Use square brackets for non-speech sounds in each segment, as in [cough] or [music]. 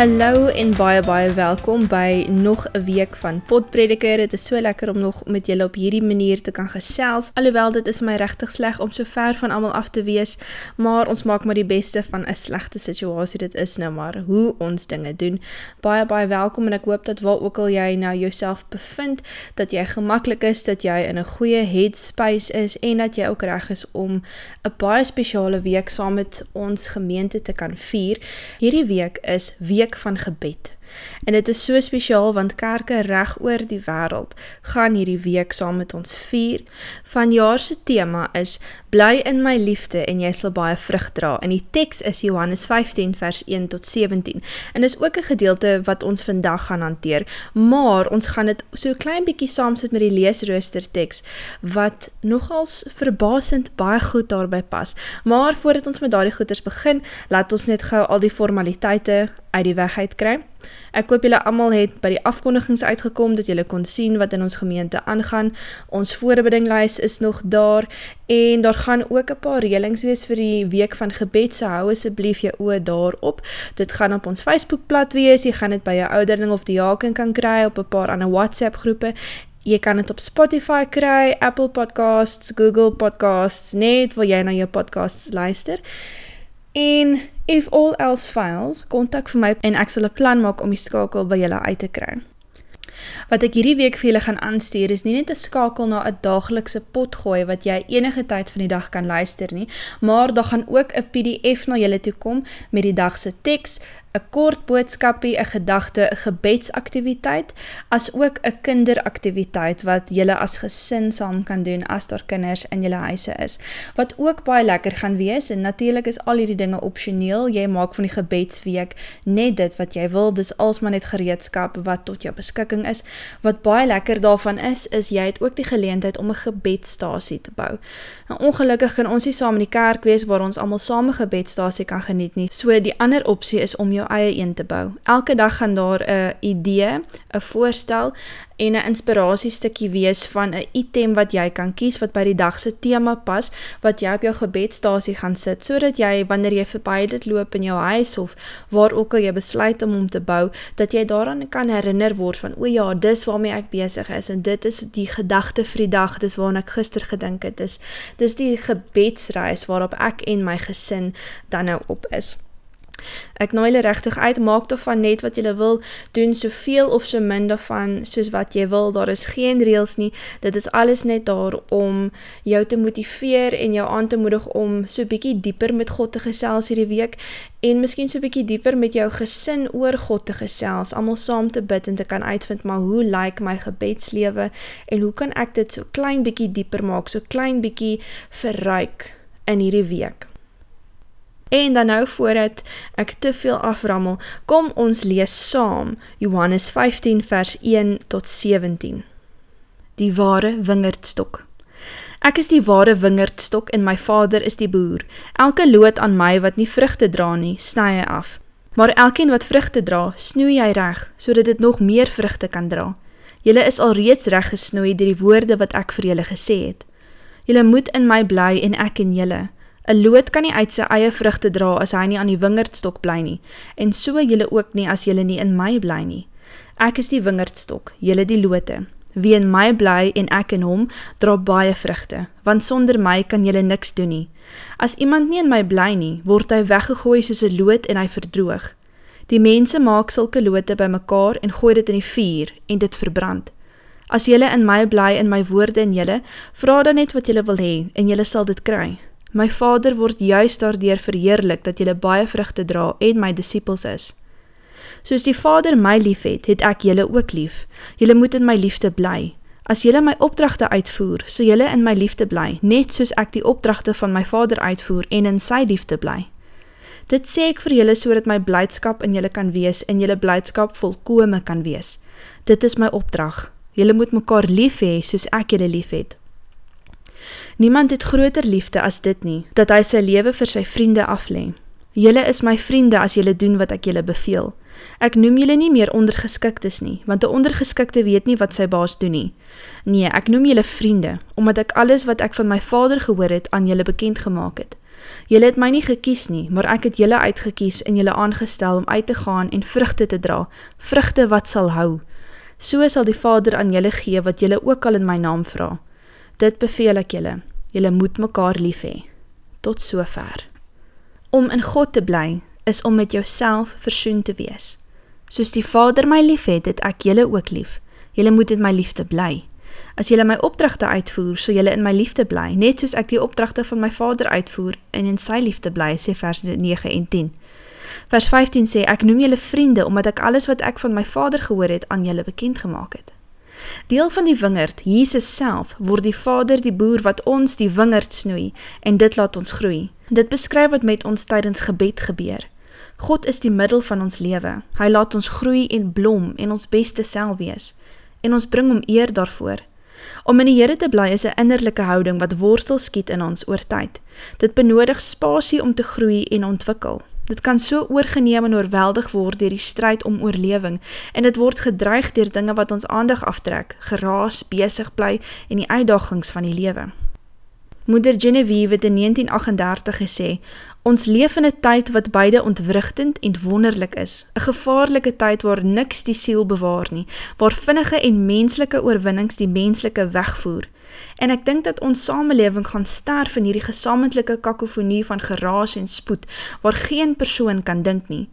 Hallo en baie baie welkom by nog 'n week van Potprediker. Dit is so lekker om nog met julle op hierdie manier te kan gesels. Alhoewel dit is my regtig sleg om so ver van almal af te wees, maar ons maak maar die beste van 'n slegte situasie. Dit is nou maar hoe ons dinge doen. Baie baie welkom en ek hoop dat waar ook al jy nou jouself bevind, dat jy gemaklik is, dat jy in 'n goeie headspace is en dat jy ook reg is om 'n baie spesiale week saam met ons gemeente te kan vier. Hierdie week is week week van gebed. En dit is so spesiaal want kerke reg oor die wêreld gaan hierdie week saam met ons vier. Vanjaar se tema is bly in my liefde en jy sal baie vrug dra. En die teks is Johannes 15 vers 1 tot 17. En dis ook 'n gedeelte wat ons vandag gaan hanteer, maar ons gaan dit so klein bietjie saamsit met die leesrooster teks wat nogals verbasend baie goed daarbey pas. Maar voordat ons met daardie goeters begin, laat ons net gou al die formaliteite uit die weg uitkry. Ek hoop julle almal het by die afkondigings uitgekom dat julle kon sien wat in ons gemeente aangaan. Ons voorbereidinglys is nog daar en daar gaan ook 'n paar reëlings wees vir die week van gebed. So hou asseblief jou oë daarop. Dit gaan op ons Facebookblad wees. Jy gaan dit by jou ouderling of diaken kan kry op 'n paar ander WhatsApp groepe. Jy kan dit op Spotify kry, Apple Podcasts, Google Podcasts, net waar jy na jou podcasts luister. En if all else fails, kontak vir my en ek sal 'n plan maak om die skakel by julle uit te kry. Wat ek hierdie week vir julle gaan aanstuur is nie net 'n skakel na 'n daaglikse potgooi wat jy enige tyd van die dag kan luister nie, maar daar gaan ook 'n PDF na julle toe kom met die dag se teks, 'n kort boodskapie, 'n gedagte, 'n gebedsaktiwiteit, as ook 'n kinderaktiwiteit wat julle as gesin saam kan doen as daar kinders in julle huise is. Wat ook baie lekker gaan wees en natuurlik is al hierdie dinge opsioneel. Jy maak van die gebedsweek net dit wat jy wil. Dis alsmaar net gereedskap wat tot jou beskikking is. Wat baie lekker daarvan is, is jy het ook die geleentheid om 'n gebedsstasie te bou. Nou ongelukkig kan ons nie saam in die kerk wees waar ons almal saam 'n gebedsstasie kan geniet nie. So die ander opsie is om jou eie een te bou. Elke dag gaan daar 'n idee, 'n voorstel en 'n inspirasiestukkie wees van 'n item wat jy kan kies wat by die dag se tema pas wat jy op jou gebedstasie gaan sit sodat jy wanneer jy verby dit loop in jou huis of waar ook al jy besluit om hom te bou dat jy daaraan kan herinner word van o ja dis waarmee ek besig is en dit is die gedagte vir die dag dis waarna ek gister gedink het dis dis die gebedsreis waarop ek en my gesin dan nou op is Ek nooi julle regtig uit, maak daarvan net wat jy wil, doen soveel of so min daarvan soos wat jy wil. Daar is geen reëls nie. Dit is alles net daar om jou te motiveer en jou aan te moedig om so bietjie dieper met God te gesels hierdie week en miskien so bietjie dieper met jou gesin oor God te gesels, almal saam te bid en te kan uitvind maar hoe lyk like my gebedslewe en hoe kan ek dit so klein bietjie dieper maak, so klein bietjie verryk in hierdie week. En dan nou voordat ek te veel aframmel, kom ons lees saam Johannes 15 vers 1 tot 17. Die ware wingerdstok. Ek is die ware wingerdstok en my Vader is die boer. Elke loot aan my wat nie vrugte dra nie, sny hy af. Maar elkeen wat vrugte dra, snoei hy reg sodat dit nog meer vrugte kan dra. Julle is alreeds reg gesnoei deur die woorde wat ek vir julle gesê het. Julle moet in my bly en ek in julle. 'n Loot kan nie uit sy eie vrugte dra as hy nie aan die wingerdstok bly nie, en so julle ook nie as julle nie in my bly nie. Ek is die wingerdstok, julle die lote. Wie in my bly en ek in hom, dra baie vrugte, want sonder my kan julle niks doen nie. As iemand nie in my bly nie, word hy weggegooi soos 'n loot en hy verdroog. Die mense maak sulke lote bymekaar en gooi dit in die vuur en dit verbrand. As julle in my bly en my woorde in julle, vra dan net wat julle wil hê en julle sal dit kry. My Vader word juis daardeur verheerlik dat julle baie vrugte dra en my disippels is. Soos die Vader my liefhet, het ek julle ook lief. Julle moet in my liefde bly. As julle my opdragte uitvoer, sal julle in my liefde bly, net soos ek die opdragte van my Vader uitvoer en in sy liefde bly. Dit sê ek vir julle sodat my blydskap in julle kan wees en julle blydskap volkome kan wees. Dit is my opdrag. Julle moet mekaar lief hê soos ek julle liefhet. Niemand het groter liefde as dit nie, dat hy sy lewe vir sy vriende aflê. Julle is my vriende as julle doen wat ek julle beveel. Ek noem julle nie meer ondergeskiktes nie, want 'n ondergeskikte weet nie wat sy baas doen nie. Nee, ek noem julle vriende, omdat ek alles wat ek van my Vader gehoor het aan julle bekend gemaak het. Julle het my nie gekies nie, maar ek het julle uitgekies en julle aangestel om uit te gaan en vrugte te dra, vrugte wat sal hou. So sal die Vader aan julle gee wat julle ook al in my naam vra. Dit beveel ek julle. Julle moet mekaar lief hê. Tot sover. Om in God te bly is om met jouself versoen te wees. Soos die Vader my liefhet, het ek julle ook lief. Julle moet in my liefde bly. As julle my opdragte uitvoer, sal julle in my liefde bly, net soos ek die opdragte van my Vader uitvoer en in sy liefde bly, sê vers 9 en 10. Vers 15 sê ek noem julle vriende omdat ek alles wat ek van my Vader gehoor het aan julle bekend gemaak het. Deel van die wingerd, Jesus self, word die Vader die boer wat ons die wingerd snoei en dit laat ons groei. Dit beskryf wat met ons tydens gebed gebeur. God is die middel van ons lewe. Hy laat ons groei en blom en ons beste self wees en ons bring hom eer daarvoor. Om in die Here te bly is 'n innerlike houding wat wortel skiet in ons oor tyd. Dit benodig spasie om te groei en ontwikkel. Dit kan so oorgeneem en oorweldig word deur die stryd om oorlewing en dit word gedreig deur dinge wat ons aandag aftrek, geraas, besig bly en die uitdagings van die lewe. Moeder Genevieve het in 1938 gesê: Ons leef in 'n tyd wat beide ontwrigtend en wonderlik is. 'n Gevaarlike tyd waar niks die siel bewaar nie, waar vinnige en menslike oorwinnings die menslike wegvoer. En ek dink dat ons samelewing gaan sterf in hierdie gesamentlike kakofonie van geraas en spoed waar geen persoon kan dink nie.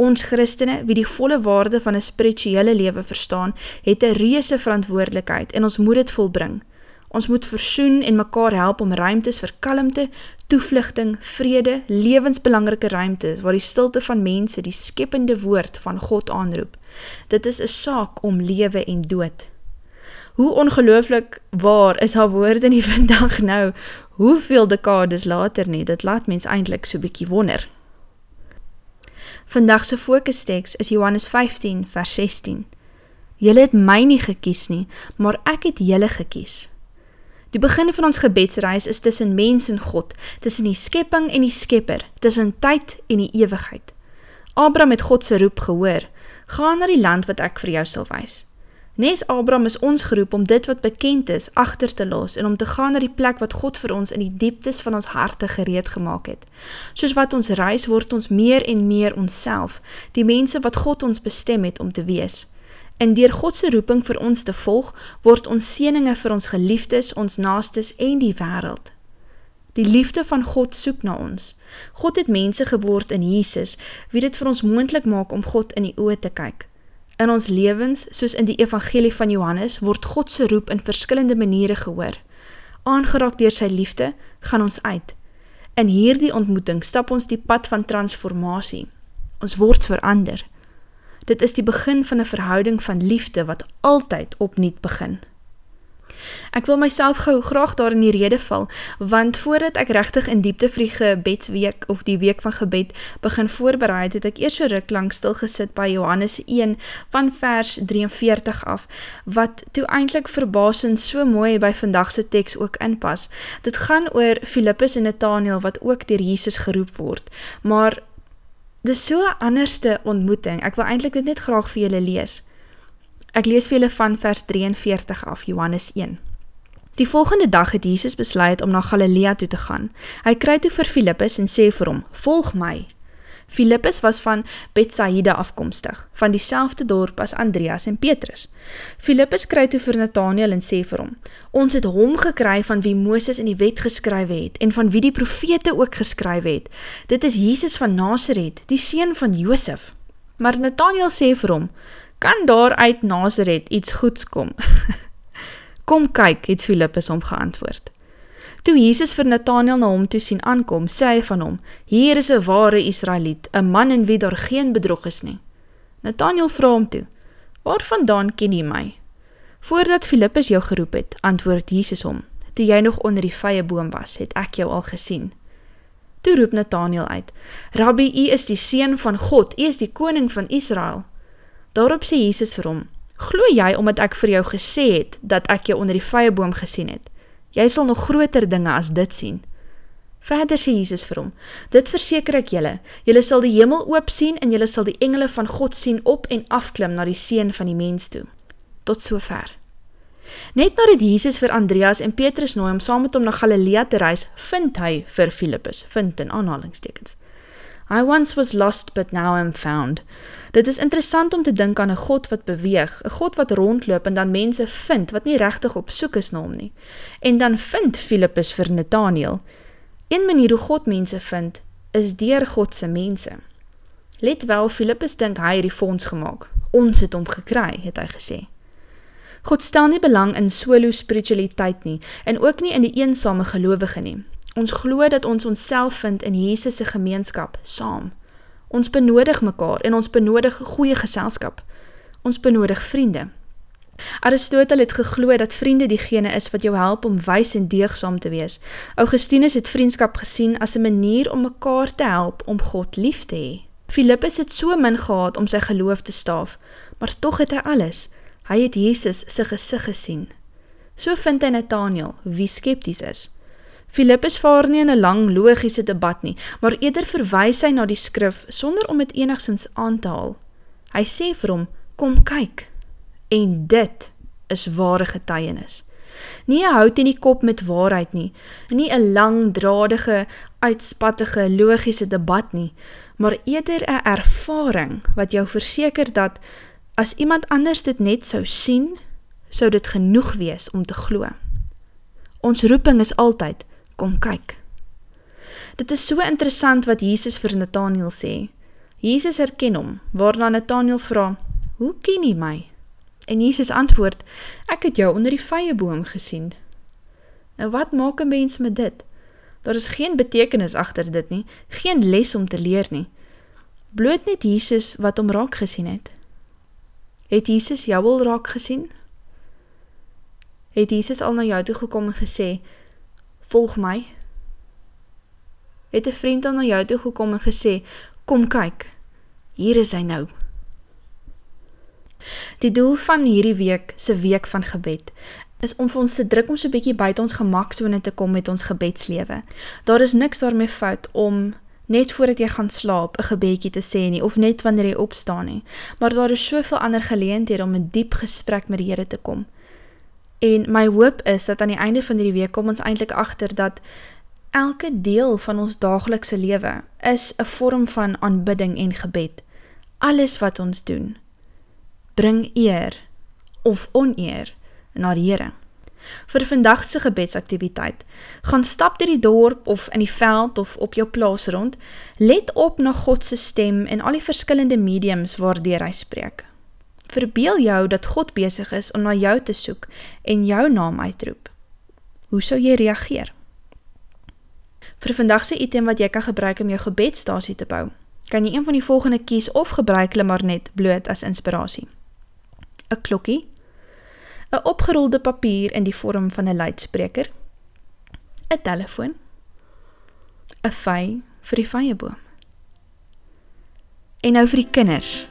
Ons Christene, wie die volle waarde van 'n spirituele lewe verstaan, het 'n reuse verantwoordelikheid en ons moet dit volbring. Ons moet versoen en mekaar help om ruimtes vir kalmte, toevlugting, vrede, lewensbelangrike ruimtes waar die stilte van mense die skepende woord van God aanroep. Dit is 'n saak om lewe en dood. Hoe ongelooflik waar is haar woorde nie [laughs] vandag nou, hoeveel dekades later nie, dit laat mens eintlik so bietjie wonder. Vandag se fokustekst is Johannes 15 vers 16. Julle het my nie gekies nie, maar ek het julle gekies. Die begin van ons gebedsreis is tussen mens en God, tussen die skepping en die skepper, tussen tyd en die ewigheid. Abraham het God se roep gehoor, ga na die land wat ek vir jou sal wys. Nes Abraham is ons geroep om dit wat bekend is agter te los en om te gaan na die plek wat God vir ons in die dieptes van ons harte gereed gemaak het. Soos wat ons reis word ons meer en meer onsself, die mense wat God ons bestem het om te wees. En deur God se roeping vir ons te volg, word ons seëninge vir ons geliefdes, ons naastes en die wêreld. Die liefde van God soek na ons. God het mense geword in Jesus, wie dit vir ons moontlik maak om God in die oë te kyk. In ons lewens, soos in die evangelie van Johannes, word God se roep in verskillende maniere gehoor. Aangeraak deur sy liefde, gaan ons uit. In hierdie ontmoeting stap ons die pad van transformasie. Ons word verander. Dit is die begin van 'n verhouding van liefde wat altyd opnuut begin. Ek wil myself gou graag daar in die rede val, want voordat ek regtig in diepte vir die gebedsweek of die week van gebed begin voorberei, het ek eers so ruk lank stil gesit by Johannes 1 van vers 43 af, wat toe eintlik verbasend so mooi by vandag se teks ook inpas. Dit gaan oor Filippus en Nathanael wat ook deur Jesus geroep word, maar dis so 'n anderste ontmoeting. Ek wil eintlik dit net graag vir julle lees. Ek lees vir julle van vers 43 af, Johannes 1. Die volgende dag het Jesus besluit om na Galilea toe te gaan. Hy kry toe vir Filippus en sê vir hom: "Volg my." Filippus was van Betsaida afkomstig, van dieselfde dorp as Andreas en Petrus. Filippus kry toe vir Nathanael en sê vir hom: "Ons het hom gekry van wie Moses in die wet geskrywe het en van wie die profete ook geskrywe het. Dit is Jesus van Nasaret, die seun van Josef." Maar Nathanael sê vir hom: "Kan daar uit Nasaret iets goeds kom?" [laughs] "Kom kyk," het Filippus hom geantwoord. Toe Jesus vir Nathanael na hom toe sien aankom, sê hy van hom: "Hier is 'n ware Israeliet, 'n man in wie daar geen bedrog is nie." Nathanael vra hom toe: "Waarvandaan ken jy my?" Voordat Filippus jou geroep het, antwoord Jesus hom: "Toe jy nog onder die vrye boom was, het ek jou al gesien." Toe roep Nathanael uit: "Rabbi, U is die seun van God, U is die koning van Israel." Daarop sê Jesus vir hom: "Glo jy omdat ek vir jou gesê het dat ek jou onder die vrye boom gesien het?" Jy sal nog groter dinge as dit sien. Verder sê Jesus vir hom, dit verseker ek julle, julle sal die hemel oop sien en julle sal die engele van God sien op en afklim na die seen van die mens toe. Tot so ver. Net nadat Jesus vir Andreas en Petrus nooi om saam met hom na Galilea te reis, vind hy vir Filippus, vind in aanhalingstekens. I once was lost but now am found. Dit is interessant om te dink aan 'n God wat beweeg, 'n God wat rondloop en dan mense vind wat nie regtig op soek is na hom nie. En dan vind Filippus vir Nathanael. Een manier hoe God mense vind, is deur God se mense. Let wel, Filippus dink hy het die fonds gemaak. Ons het hom gekry, het hy gesê. God stel nie belang in solo spiritualiteit nie en ook nie in die eensame gelowige nie. Ons glo dat ons onsself vind in Jesus se gemeenskap saam. Ons benodig mekaar en ons benodig goeie geselskap. Ons benodig vriende. Aristoteles het geglo dat vriende diegene is wat jou help om wys en deegsaam te wees. Augustinus het vriendskap gesien as 'n manier om mekaar te help om God lief te hê. Filippus het so min gehad om sy geloof te staaf, maar tog het hy alles. Hy het Jesus se gesig gesien. So vind hy Nathanael, wie skepties is. Filippus vaar nie in 'n lang logiese debat nie, maar eerder verwys hy na die skrif sonder om dit enigsins aan te haal. Hy sê vir hom: "Kom kyk." En dit is ware getuienis. Nie 'n hout in die kop met waarheid nie, nie 'n langdradige, uitspattige logiese debat nie, maar eerder 'n ervaring wat jou verseker dat as iemand anders dit net sou sien, sou dit genoeg wees om te glo. Ons roeping is altyd kom kyk. Dit is so interessant wat Jesus vir Nathanael sê. Jesus herken hom, waarna Nathanael vra: "Hoe ken jy my?" En Jesus antwoord: "Ek het jou onder die vyeboom gesien." Nou wat maak 'n mens met dit? Daar is geen betekenis agter dit nie, geen les om te leer nie. Bloot net Jesus wat hom raak gesien het. Het Jesus jou al raak gesien? Het Jesus al na jou toe gekom en gesê: volg my. Het 'n vriend aan na jou toe gekom en gesê, kom kyk, hier is hy nou. Die doel van hierdie week se week van gebed is om vir ons te druk om so 'n bietjie buite ons gemaksone te kom met ons gebedslewe. Daar is niks daarmee fout om net voordat jy gaan slaap 'n gebedjie te sê nie of net wanneer jy opstaan nie, maar daar is soveel ander geleenthede om 'n diep gesprek met die Here te kom. En my hoop is dat aan die einde van hierdie week kom ons eintlik agter dat elke deel van ons daaglikse lewe is 'n vorm van aanbidding en gebed. Alles wat ons doen bring eer of oneer na die Here. Vir vandag se gebedsaktiwiteit, gaan stap deur die dorp of in die veld of op jou plaas rond, let op na God se stem en al die verskillende mediums waardeur hy spreek. Verbeel jou dat God besig is om na jou te soek en jou naam uitroep. Hoe sou jy reageer? Vir vandag se item wat jy kan gebruik om jou gebedstasie te bou, kan jy een van die volgende kies of gebruik hulle maar net bloot as inspirasie. 'n Klokkie, 'n opgerolde papier in die vorm van 'n luidspreker, 'n telefoon, 'n vy vir die vyeboom. En nou vir die kinders.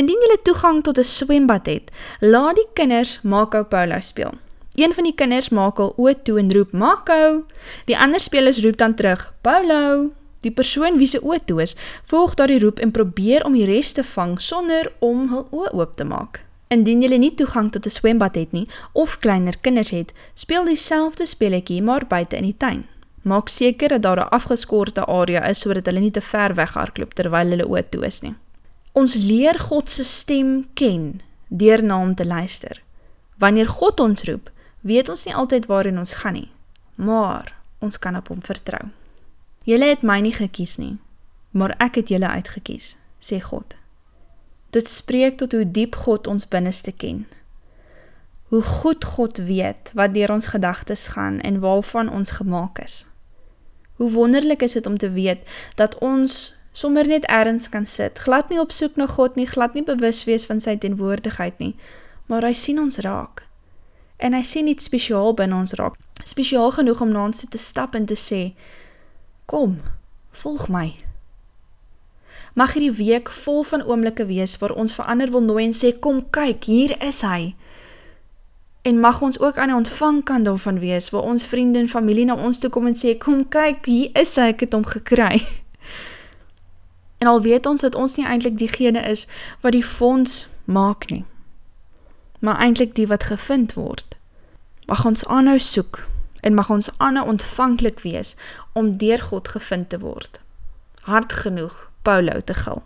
Indien jy toegang tot 'n swembad het, laat die kinders Marco Polo speel. Een van die kinders maak al oë toe en roep Marco. Die ander spelers roep dan terug Polo. Die persoon wie se oë toe is, volg daardie roep en probeer om die res te vang sonder om hul oë oop te maak. Indien jy nie toegang tot 'n swembad het nie of kleiner kinders het, speel dieselfde speletjie maar buite in die tuin. Maak seker dat daar 'n afgeskorte area is sodat hulle nie te ver weghardloop terwyl hulle oë toe is nie. Ons leer God se stem ken deur na hom te luister. Wanneer God ons roep, weet ons nie altyd waarheen ons gaan nie, maar ons kan op hom vertrou. Julle het my nie gekies nie, maar ek het julle uitgekies, sê God. Dit spreek tot hoe diep God ons binneste ken. Hoe goed God weet wat deur ons gedagtes gaan en waarvan ons gemaak is. Hoe wonderlik is dit om te weet dat ons sommer net ergens kan sit, glad nie op soek na God nie, glad nie bewus wees van sy teenwoordigheid nie, maar hy sien ons raak. En hy sien iets spesiaal binne ons raak, spesiaal genoeg om na ons te stap en te sê, kom, volg my. Mag hierdie week vol van oomblikke wees waar ons verander wil nooi en sê, kom kyk, hier is hy. En mag ons ook aan die ontvangkant daarvan wees, waar ons vriende en familie na ons toe kom en sê, kom kyk, hier is hy, ek het hom gekry. En al weet ons dat ons nie eintlik diegene is wat die fonds maak nie, maar eintlik die wat gevind word. Mag ons aanhou soek en mag ons aanhou ontvanklik wees om deur God gevind te word. Hart genoeg Paulo te gil.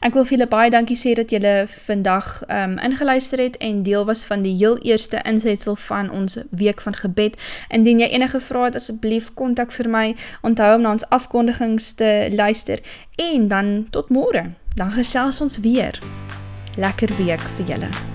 Ek wil vir julle baie dankie sê dat julle vandag um ingeluister het en deel was van die heel eerste insetsel van ons week van gebed. Indien jy enige vrae het, asseblief kontak vir my. Onthou om na ons afkondigings te luister en dan tot môre. Dan gesels ons weer. Lekker week vir julle.